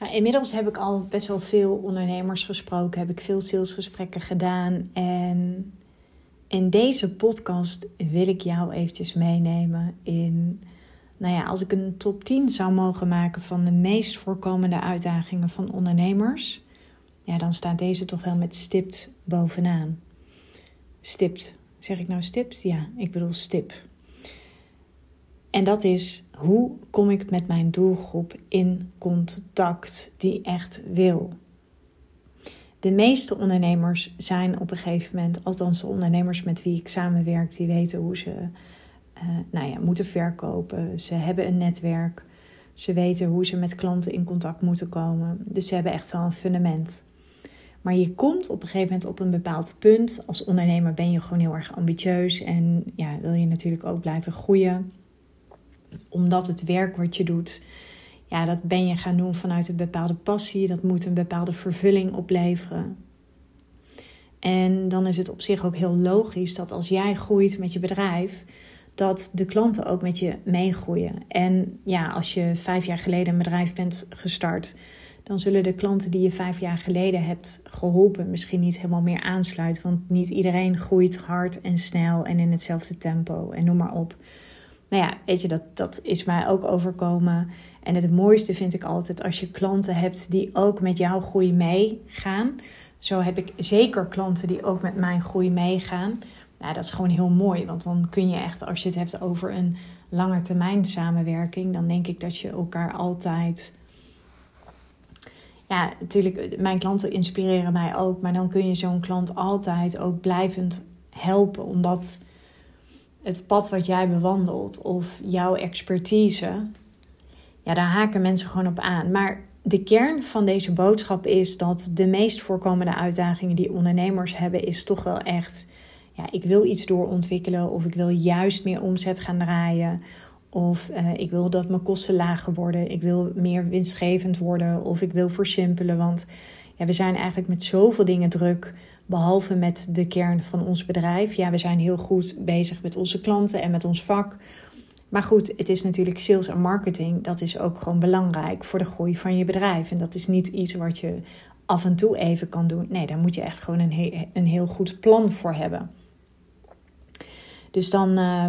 Inmiddels heb ik al best wel veel ondernemers gesproken, heb ik veel salesgesprekken gedaan. En in deze podcast wil ik jou eventjes meenemen in, nou ja, als ik een top 10 zou mogen maken van de meest voorkomende uitdagingen van ondernemers, ja, dan staat deze toch wel met stipt bovenaan. Stipt. Zeg ik nou stipt? Ja, ik bedoel stip. En dat is hoe kom ik met mijn doelgroep in contact die echt wil. De meeste ondernemers zijn op een gegeven moment, althans de ondernemers met wie ik samenwerk, die weten hoe ze uh, nou ja, moeten verkopen. Ze hebben een netwerk. Ze weten hoe ze met klanten in contact moeten komen. Dus ze hebben echt wel een fundament. Maar je komt op een gegeven moment op een bepaald punt. Als ondernemer ben je gewoon heel erg ambitieus en ja, wil je natuurlijk ook blijven groeien omdat het werk wat je doet, ja, dat ben je gaan doen vanuit een bepaalde passie. Dat moet een bepaalde vervulling opleveren. En dan is het op zich ook heel logisch dat als jij groeit met je bedrijf, dat de klanten ook met je meegroeien. En ja, als je vijf jaar geleden een bedrijf bent gestart, dan zullen de klanten die je vijf jaar geleden hebt geholpen misschien niet helemaal meer aansluiten. Want niet iedereen groeit hard en snel en in hetzelfde tempo en noem maar op nou ja, weet je, dat, dat is mij ook overkomen. En het mooiste vind ik altijd als je klanten hebt die ook met jouw groei meegaan. Zo heb ik zeker klanten die ook met mijn groei meegaan. Nou, dat is gewoon heel mooi, want dan kun je echt, als je het hebt over een langetermijn samenwerking, dan denk ik dat je elkaar altijd. Ja, natuurlijk, mijn klanten inspireren mij ook, maar dan kun je zo'n klant altijd ook blijvend helpen, omdat het pad wat jij bewandelt of jouw expertise, ja, daar haken mensen gewoon op aan. Maar de kern van deze boodschap is dat de meest voorkomende uitdagingen die ondernemers hebben, is toch wel echt, ja, ik wil iets doorontwikkelen of ik wil juist meer omzet gaan draaien. Of uh, ik wil dat mijn kosten lager worden. Ik wil meer winstgevend worden. Of ik wil versimpelen. Want ja, we zijn eigenlijk met zoveel dingen druk. Behalve met de kern van ons bedrijf. Ja, we zijn heel goed bezig met onze klanten en met ons vak. Maar goed, het is natuurlijk sales en marketing. Dat is ook gewoon belangrijk voor de groei van je bedrijf. En dat is niet iets wat je af en toe even kan doen. Nee, daar moet je echt gewoon een, een heel goed plan voor hebben. Dus dan, uh,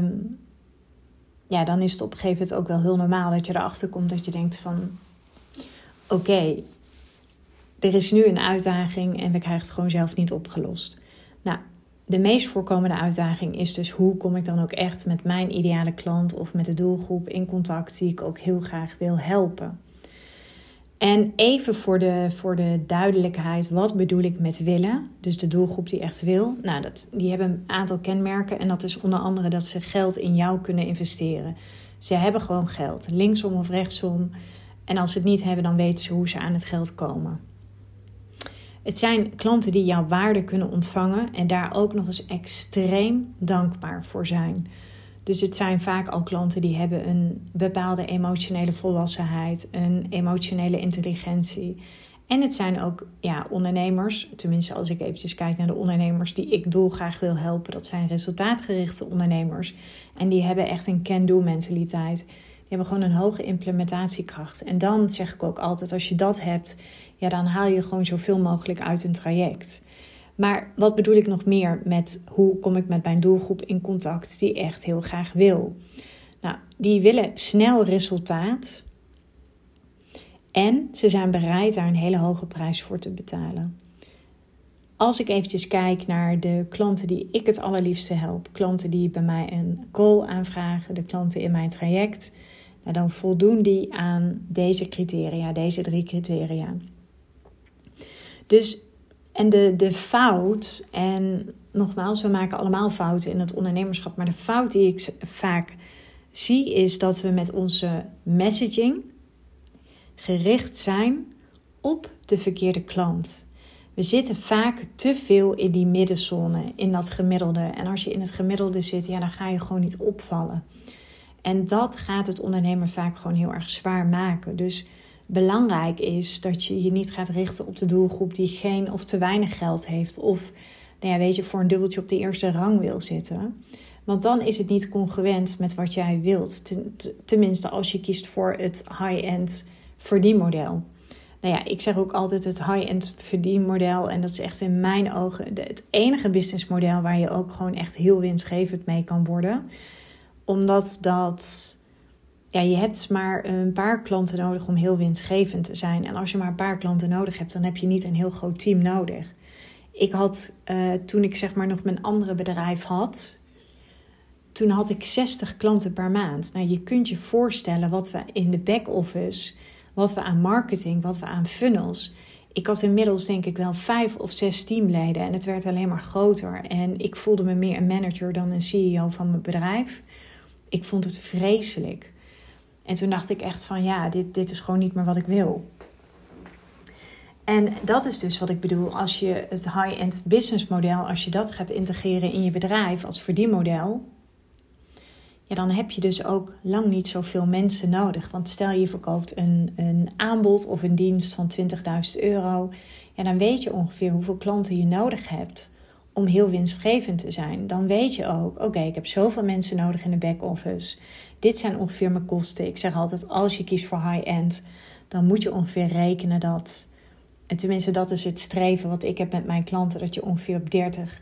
ja, dan is het op een gegeven moment ook wel heel normaal dat je erachter komt dat je denkt van... Oké, er is nu een uitdaging en we krijgen het gewoon zelf niet opgelost. Nou, de meest voorkomende uitdaging is dus hoe kom ik dan ook echt met mijn ideale klant of met de doelgroep in contact die ik ook heel graag wil helpen. En even voor de, voor de duidelijkheid, wat bedoel ik met willen? Dus de doelgroep die echt wil. Nou, dat, die hebben een aantal kenmerken en dat is onder andere dat ze geld in jou kunnen investeren. Ze hebben gewoon geld, linksom of rechtsom. En als ze het niet hebben, dan weten ze hoe ze aan het geld komen. Het zijn klanten die jouw waarde kunnen ontvangen en daar ook nog eens extreem dankbaar voor zijn. Dus het zijn vaak al klanten die hebben een bepaalde emotionele volwassenheid, een emotionele intelligentie. En het zijn ook ja, ondernemers, tenminste als ik eventjes kijk naar de ondernemers die ik dolgraag wil helpen. Dat zijn resultaatgerichte ondernemers. En die hebben echt een can-do mentaliteit. Hebben gewoon een hoge implementatiekracht. En dan zeg ik ook altijd, als je dat hebt, ja, dan haal je gewoon zoveel mogelijk uit een traject. Maar wat bedoel ik nog meer met hoe kom ik met mijn doelgroep in contact die echt heel graag wil? Nou, die willen snel resultaat en ze zijn bereid daar een hele hoge prijs voor te betalen. Als ik eventjes kijk naar de klanten die ik het allerliefste help, klanten die bij mij een call aanvragen, de klanten in mijn traject, nou dan voldoen die aan deze criteria, deze drie criteria. Dus, en de, de fout, en nogmaals, we maken allemaal fouten in het ondernemerschap, maar de fout die ik vaak zie is dat we met onze messaging gericht zijn op de verkeerde klant. We zitten vaak te veel in die middenzone, in dat gemiddelde. En als je in het gemiddelde zit, ja, dan ga je gewoon niet opvallen. En dat gaat het ondernemer vaak gewoon heel erg zwaar maken. Dus belangrijk is dat je je niet gaat richten op de doelgroep die geen of te weinig geld heeft. Of nou ja, weet je, voor een dubbeltje op de eerste rang wil zitten. Want dan is het niet congruent met wat jij wilt. Tenminste, als je kiest voor het high-end verdienmodel. nou ja, ik zeg ook altijd het high-end verdienmodel. En dat is echt in mijn ogen het enige businessmodel waar je ook gewoon echt heel winstgevend mee kan worden. Omdat dat, ja, je hebt maar een paar klanten nodig om heel winstgevend te zijn. En als je maar een paar klanten nodig hebt, dan heb je niet een heel groot team nodig. Ik had, uh, toen ik zeg maar nog mijn andere bedrijf had, toen had ik 60 klanten per maand. Nou, je kunt je voorstellen wat we in de back-office, wat we aan marketing, wat we aan funnels. Ik had inmiddels denk ik wel vijf of zes teamleden en het werd alleen maar groter. En ik voelde me meer een manager dan een CEO van mijn bedrijf. Ik vond het vreselijk. En toen dacht ik echt van ja, dit, dit is gewoon niet meer wat ik wil. En dat is dus wat ik bedoel als je het high-end business model, als je dat gaat integreren in je bedrijf als verdienmodel, ja, dan heb je dus ook lang niet zoveel mensen nodig. Want stel je verkoopt een, een aanbod of een dienst van 20.000 euro, ja, dan weet je ongeveer hoeveel klanten je nodig hebt om heel winstgevend te zijn. Dan weet je ook, oké, ik heb zoveel mensen nodig in de back-office. Dit zijn ongeveer mijn kosten. Ik zeg altijd, als je kiest voor high-end, dan moet je ongeveer rekenen dat... En tenminste, dat is het streven wat ik heb met mijn klanten, dat je ongeveer op 30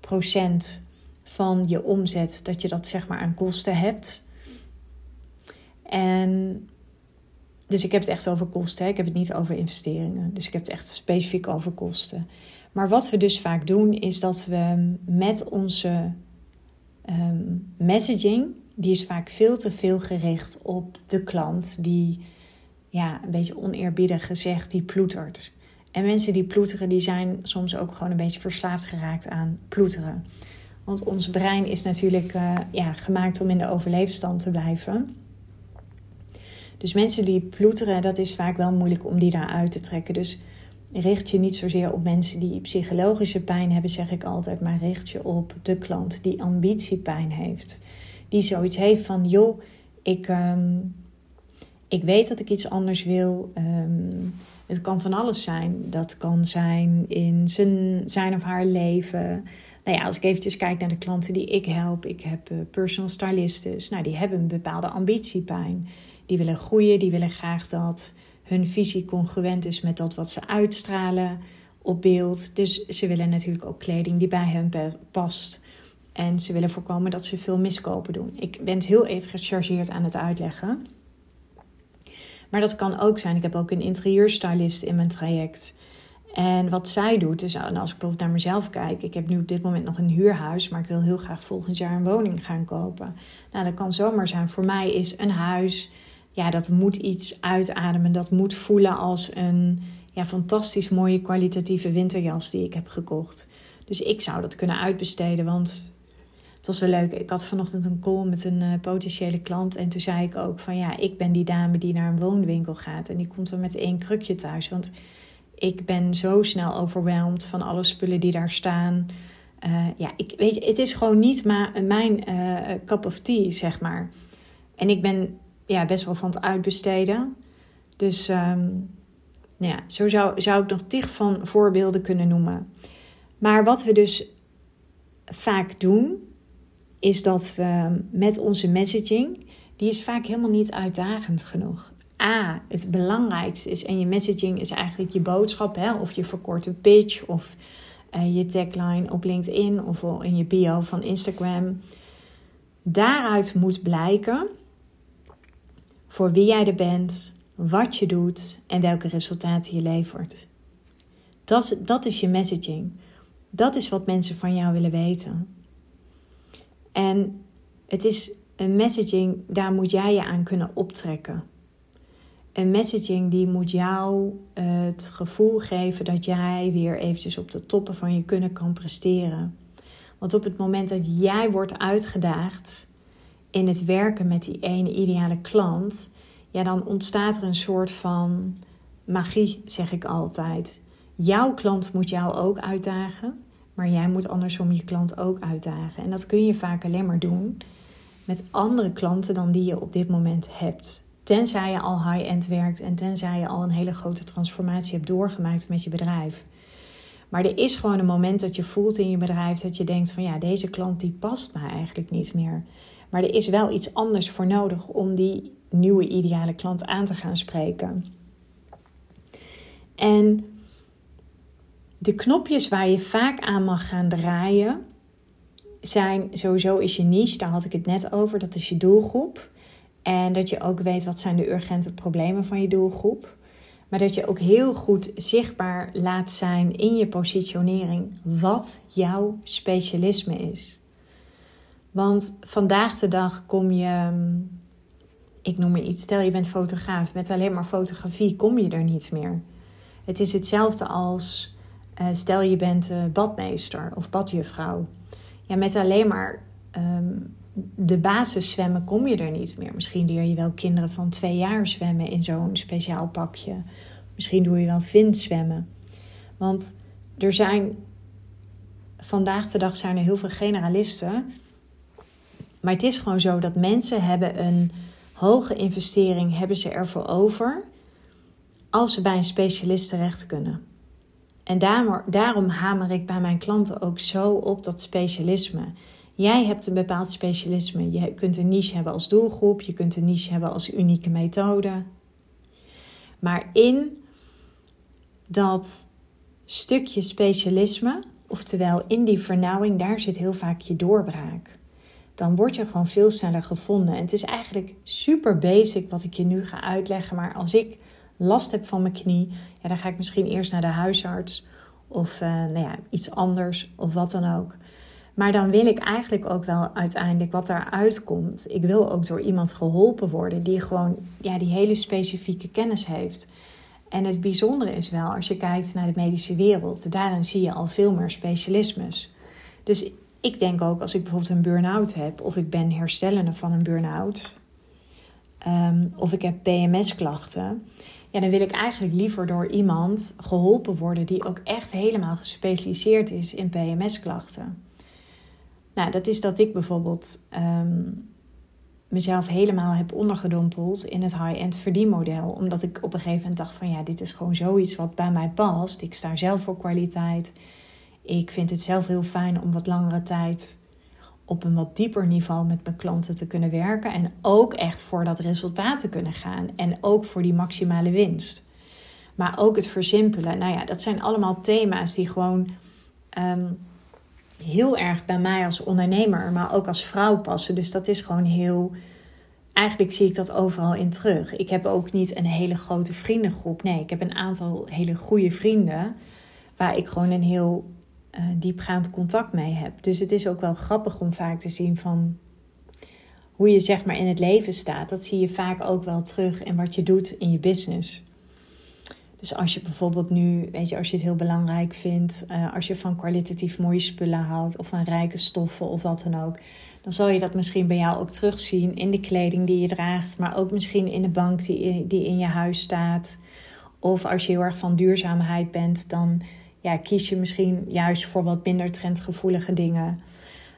procent van je omzet, dat je dat zeg maar aan kosten hebt. En dus ik heb het echt over kosten. Hè? Ik heb het niet over investeringen. Dus ik heb het echt specifiek over kosten. Maar wat we dus vaak doen, is dat we met onze ehm, messaging, die is vaak veel te veel gericht op de klant die, ja, een beetje oneerbiedig gezegd, die ploetert. En mensen die ploeteren, die zijn soms ook gewoon een beetje verslaafd geraakt aan ploeteren. Want ons brein is natuurlijk uh, ja, gemaakt om in de overleefstand te blijven. Dus mensen die ploeteren, dat is vaak wel moeilijk om die daaruit te trekken. Dus richt je niet zozeer op mensen die psychologische pijn hebben, zeg ik altijd, maar richt je op de klant die ambitiepijn heeft. Die zoiets heeft van, joh, ik, um, ik weet dat ik iets anders wil. Um, het kan van alles zijn. Dat kan zijn in zijn, zijn of haar leven. Nou ja, als ik eventjes kijk naar de klanten die ik help, ik heb uh, personal stylistes. Nou, die hebben een bepaalde ambitiepijn. Die willen groeien, die willen graag dat hun visie congruent is met dat wat ze uitstralen op beeld. Dus ze willen natuurlijk ook kleding die bij hen past. En ze willen voorkomen dat ze veel miskopen doen. Ik ben heel even gechargeerd aan het uitleggen. Maar dat kan ook zijn. Ik heb ook een interieurstylist in mijn traject. En wat zij doet, is, als ik bijvoorbeeld naar mezelf kijk, ik heb nu op dit moment nog een huurhuis, maar ik wil heel graag volgend jaar een woning gaan kopen. Nou, dat kan zomaar zijn. Voor mij is een huis, ja, dat moet iets uitademen, dat moet voelen als een ja, fantastisch mooie kwalitatieve winterjas die ik heb gekocht. Dus ik zou dat kunnen uitbesteden, want het was wel leuk. Ik had vanochtend een call met een uh, potentiële klant. En toen zei ik ook van ja, ik ben die dame die naar een woonwinkel gaat. En die komt dan met één krukje thuis. Want ik ben zo snel overweldigd van alle spullen die daar staan. Uh, ja, ik, weet je, het is gewoon niet mijn uh, cup of tea, zeg maar. En ik ben ja, best wel van het uitbesteden. Dus um, nou ja, zo zou, zou ik nog tig van voorbeelden kunnen noemen. Maar wat we dus vaak doen, is dat we met onze messaging, die is vaak helemaal niet uitdagend genoeg. A, het belangrijkste is, en je messaging is eigenlijk je boodschap, hè, of je verkorte pitch, of uh, je tagline op LinkedIn of in je bio van Instagram. Daaruit moet blijken voor wie jij er bent, wat je doet en welke resultaten je levert. Dat, dat is je messaging. Dat is wat mensen van jou willen weten. En het is een messaging, daar moet jij je aan kunnen optrekken. Een messaging die moet jou eh, het gevoel geven dat jij weer eventjes op de toppen van je kunnen kan presteren. Want op het moment dat jij wordt uitgedaagd in het werken met die ene ideale klant, ja, dan ontstaat er een soort van magie, zeg ik altijd. Jouw klant moet jou ook uitdagen. Maar jij moet andersom je klant ook uitdagen. En dat kun je vaak alleen maar doen met andere klanten dan die je op dit moment hebt. Tenzij je al high-end werkt en tenzij je al een hele grote transformatie hebt doorgemaakt met je bedrijf. Maar er is gewoon een moment dat je voelt in je bedrijf dat je denkt van ja, deze klant die past mij eigenlijk niet meer. Maar er is wel iets anders voor nodig om die nieuwe ideale klant aan te gaan spreken. En de knopjes waar je vaak aan mag gaan draaien zijn sowieso is je niche, daar had ik het net over, dat is je doelgroep. En dat je ook weet wat zijn de urgente problemen van je doelgroep. Maar dat je ook heel goed zichtbaar laat zijn in je positionering wat jouw specialisme is. Want vandaag de dag kom je, ik noem maar iets, stel je bent fotograaf, met alleen maar fotografie kom je er niet meer. Het is hetzelfde als uh, stel je bent uh, badmeester of badjuffrouw. Ja, met alleen maar um, de basis zwemmen kom je er niet meer. Misschien leer je wel kinderen van twee jaar zwemmen in zo'n speciaal pakje. Misschien doe je wel vindzwemmen. Want er zijn vandaag de dag zijn er heel veel generalisten. Maar het is gewoon zo dat mensen hebben een hoge investering hebben ze ervoor over als ze bij een specialist terecht kunnen. En daarom, daarom hamer ik bij mijn klanten ook zo op dat specialisme. Jij hebt een bepaald specialisme. Je kunt een niche hebben als doelgroep, je kunt een niche hebben als unieke methode. Maar in dat stukje specialisme, oftewel in die vernauwing, daar zit heel vaak je doorbraak. Dan word je gewoon veel sneller gevonden. En het is eigenlijk super basic wat ik je nu ga uitleggen. Maar als ik last heb van mijn knie, ja, dan ga ik misschien eerst naar de huisarts of uh, nou ja, iets anders of wat dan ook. Maar dan wil ik eigenlijk ook wel uiteindelijk wat daaruit komt. Ik wil ook door iemand geholpen worden die gewoon ja, die hele specifieke kennis heeft. En het bijzondere is wel, als je kijkt naar de medische wereld, daarin zie je al veel meer specialismes. Dus ik denk ook als ik bijvoorbeeld een burn-out heb, of ik ben herstellende van een burn-out, ehm, of ik heb PMS-klachten, ja, dan wil ik eigenlijk liever door iemand geholpen worden die ook echt helemaal gespecialiseerd is in PMS-klachten. Nou, dat is dat ik bijvoorbeeld ehm, mezelf helemaal heb ondergedompeld in het high-end verdienmodel. Omdat ik op een gegeven moment dacht van ja, dit is gewoon zoiets wat bij mij past. Ik sta zelf voor kwaliteit. Ik vind het zelf heel fijn om wat langere tijd op een wat dieper niveau met mijn klanten te kunnen werken. En ook echt voor dat resultaat te kunnen gaan. En ook voor die maximale winst. Maar ook het versimpelen. Nou ja, dat zijn allemaal thema's die gewoon ehm, heel erg bij mij als ondernemer, maar ook als vrouw passen. Dus dat is gewoon heel. Eigenlijk zie ik dat overal in terug. Ik heb ook niet een hele grote vriendengroep. Nee, ik heb een aantal hele goede vrienden. Waar ik gewoon een heel uh, diepgaand contact mee heb. Dus het is ook wel grappig om vaak te zien van hoe je zeg maar in het leven staat. Dat zie je vaak ook wel terug in wat je doet in je business. Dus als je bijvoorbeeld nu, weet je, als je het heel belangrijk vindt, uh, als je van kwalitatief mooie spullen houdt of van rijke stoffen of wat dan ook, dan zal je dat misschien bij jou ook terugzien in de kleding die je draagt, maar ook misschien in de bank die, die in je huis staat. Of als je heel erg van duurzaamheid bent, dan ja, kies je misschien juist voor wat minder trendgevoelige dingen.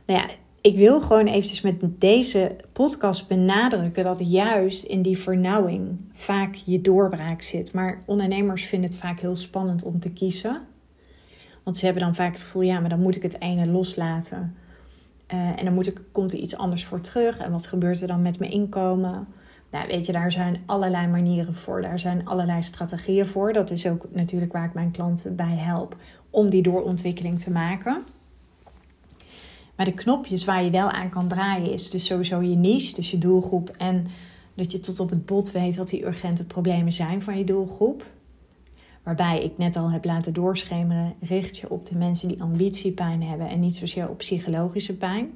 Nou ja, ik wil gewoon eventjes met deze podcast benadrukken dat juist in die vernauwing vaak je doorbraak zit. Maar ondernemers vinden het vaak heel spannend om te kiezen. Want ze hebben dan vaak het gevoel, ja, maar dan moet ik het ene loslaten. Uh, en dan moet ik, komt er iets anders voor terug. En wat gebeurt er dan met mijn inkomen? Nou, weet je, daar zijn allerlei manieren voor. Daar zijn allerlei strategieën voor. Dat is ook natuurlijk waar ik mijn klanten bij help om die doorontwikkeling te maken. Maar de knopjes waar je wel aan kan draaien is dus sowieso je niche, dus je doelgroep. En dat je tot op het bot weet wat die urgente problemen zijn van je doelgroep. Waarbij ik net al heb laten doorschemeren, richt je op de mensen die ambitiepijn hebben en niet zozeer op psychologische pijn.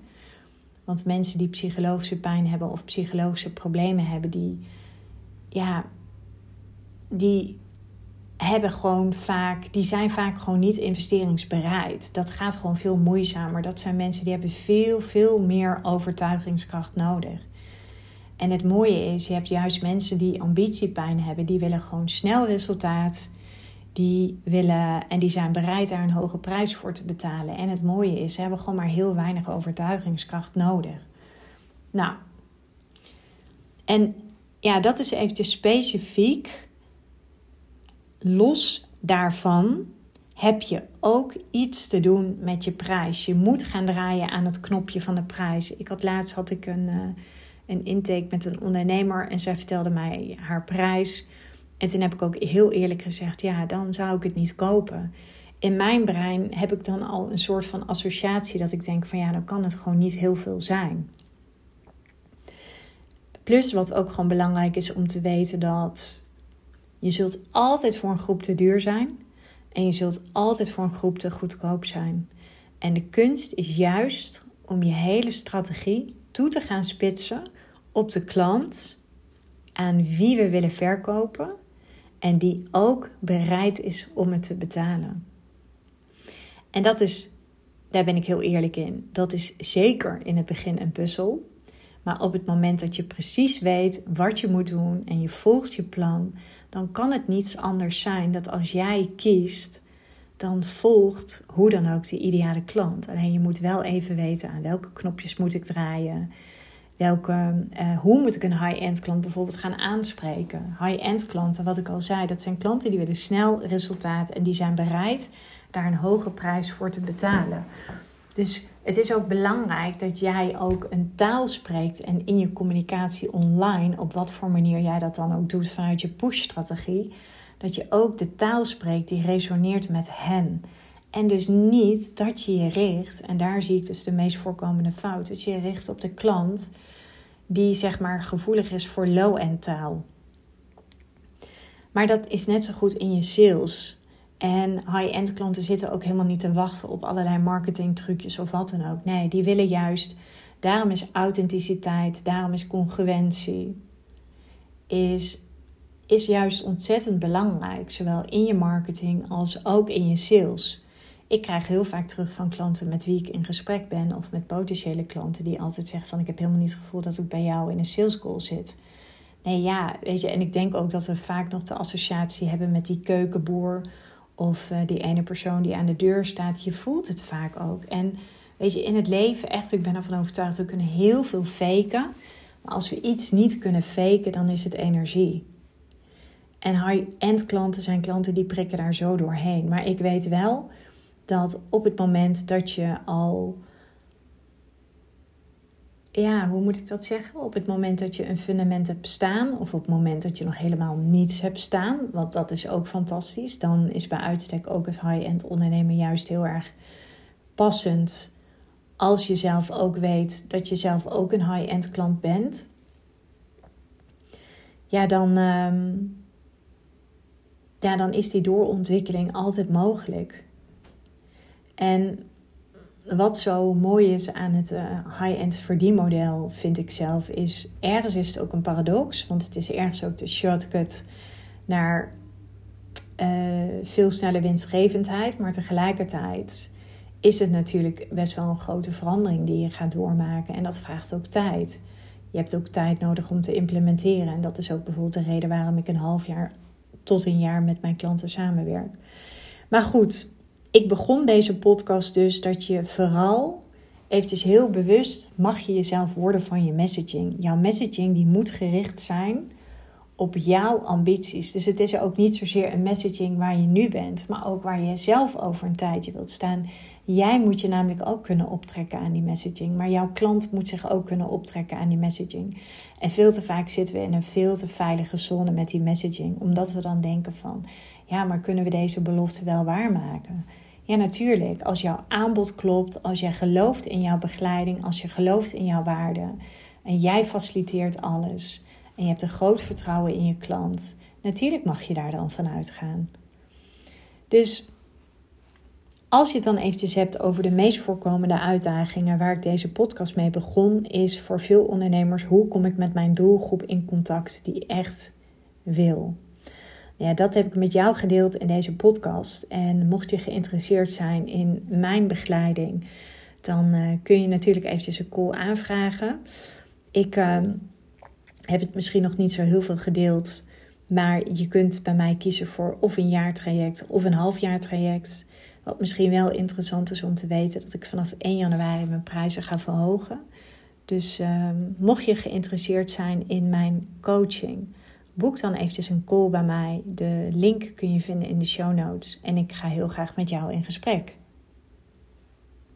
Want mensen die psychologische pijn hebben of psychologische problemen hebben, die, ja, die hebben gewoon vaak, die zijn vaak gewoon niet investeringsbereid. Dat gaat gewoon veel moeizamer. Dat zijn mensen die hebben veel, veel meer overtuigingskracht nodig. En het mooie is, je hebt juist mensen die ambitiepijn hebben, die willen gewoon snel resultaat. Die willen en die zijn bereid daar een hoge prijs voor te betalen. En het mooie is, ze hebben gewoon maar heel weinig overtuigingskracht nodig. Nou, en ja, dat is eventjes specifiek los daarvan heb je ook iets te doen met je prijs. Je moet gaan draaien aan het knopje van de prijs. Ik had laatst had ik een, uh, een intake met een ondernemer en zij vertelde mij haar prijs. En toen heb ik ook heel eerlijk gezegd: ja, dan zou ik het niet kopen. In mijn brein heb ik dan al een soort van associatie dat ik denk: van ja, dan kan het gewoon niet heel veel zijn. Plus, wat ook gewoon belangrijk is om te weten dat je zult altijd voor een groep te duur zijn en je zult altijd voor een groep te goedkoop zijn. En de kunst is juist om je hele strategie toe te gaan spitsen op de klant aan wie we willen verkopen en die ook bereid is om het te betalen. En dat is, daar ben ik heel eerlijk in, dat is zeker in het begin een puzzel. Maar op het moment dat je precies weet wat je moet doen en je volgt je plan, dan kan het niets anders zijn dat als jij kiest, dan volgt hoe dan ook de ideale klant. Alleen je moet wel even weten aan welke knopjes moet ik draaien. Welke, uh, hoe moet ik een high-end klant bijvoorbeeld gaan aanspreken? High-end klanten, wat ik al zei, dat zijn klanten die willen snel resultaat en die zijn bereid daar een hoge prijs voor te betalen. Dus het is ook belangrijk dat jij ook een taal spreekt en in je communicatie online, op wat voor manier jij dat dan ook doet vanuit je push-strategie, dat je ook de taal spreekt die resoneert met hen. En dus niet dat je je richt, en daar zie ik dus de meest voorkomende fout, dat je je richt op de klant die zeg maar gevoelig is voor low-end taal. Maar dat is net zo goed in je sales. En high-end klanten zitten ook helemaal niet te wachten op allerlei marketingtrucjes of wat dan ook. Nee, die willen juist. Daarom is authenticiteit, daarom is congruentie, is, is juist ontzettend belangrijk. Zowel in je marketing als ook in je sales. Ik krijg heel vaak terug van klanten met wie ik in gesprek ben of met potentiële klanten die altijd zeggen van ik heb helemaal niet het gevoel dat ik bij jou in een sales call zit. Nee ja, weet je, en ik denk ook dat we vaak nog de associatie hebben met die keukenboer of uh, die ene persoon die aan de deur staat. Je voelt het vaak ook. En weet je, in het leven echt, ik ben ervan overtuigd, we kunnen heel veel faken. Maar als we iets niet kunnen faken, dan is het energie. En high-end klanten zijn klanten die prikken daar zo doorheen. Maar ik weet wel dat op het moment dat je al. Ja, hoe moet ik dat zeggen? Op het moment dat je een fundament hebt staan, of op het moment dat je nog helemaal niets hebt staan, want dat is ook fantastisch, dan is bij uitstek ook het high-end ondernemen juist heel erg passend. Als je zelf ook weet dat je zelf ook een high-end klant bent, ja, dan, ehm, ja, dan is die doorontwikkeling altijd mogelijk. En wat zo mooi is aan het uh, high-end verdienmodel, vind ik zelf, is ergens is het ook een paradox. Want het is ergens ook de shortcut naar uh, veel snelle winstgevendheid. Maar tegelijkertijd is het natuurlijk best wel een grote verandering die je gaat doormaken. En dat vraagt ook tijd. Je hebt ook tijd nodig om te implementeren. En dat is ook bijvoorbeeld de reden waarom ik een half jaar tot een jaar met mijn klanten samenwerk. Maar goed, ik begon deze podcast dus dat je vooral eventjes heel bewust mag je jezelf worden van je messaging. Jouw messaging die moet gericht zijn op jouw ambities. Dus het is ook niet zozeer een messaging waar je nu bent, maar ook waar je zelf over een tijdje wilt staan. Jij moet je namelijk ook kunnen optrekken aan die messaging, maar jouw klant moet zich ook kunnen optrekken aan die messaging. En veel te vaak zitten we in een veel te veilige zone met die messaging, omdat we dan denken van, ja, maar kunnen we deze belofte wel waarmaken? Ja, natuurlijk. Als jouw aanbod klopt, als jij gelooft in jouw begeleiding, als je gelooft in jouw waarden en jij faciliteert alles en je hebt een groot vertrouwen in je klant, natuurlijk mag je daar dan van uitgaan. Dus als je het dan eventjes hebt over de meest voorkomende uitdagingen waar ik deze podcast mee begon, is voor veel ondernemers hoe kom ik met mijn doelgroep in contact die echt wil. Ja, dat heb ik met jou gedeeld in deze podcast. En mocht je geïnteresseerd zijn in mijn begeleiding, dan uh, kun je natuurlijk eventjes een call aanvragen. Ik uh, heb het misschien nog niet zo heel veel gedeeld, maar je kunt bij mij kiezen voor of een jaartraject of een halfjaartraject. Wat misschien wel interessant is om te weten dat ik vanaf 1 januari mijn prijzen ga verhogen. Dus uh, mocht je geïnteresseerd zijn in mijn coaching, boek dan eventjes een call bij mij. De link kun je vinden in de show notes. En ik ga heel graag met jou in gesprek.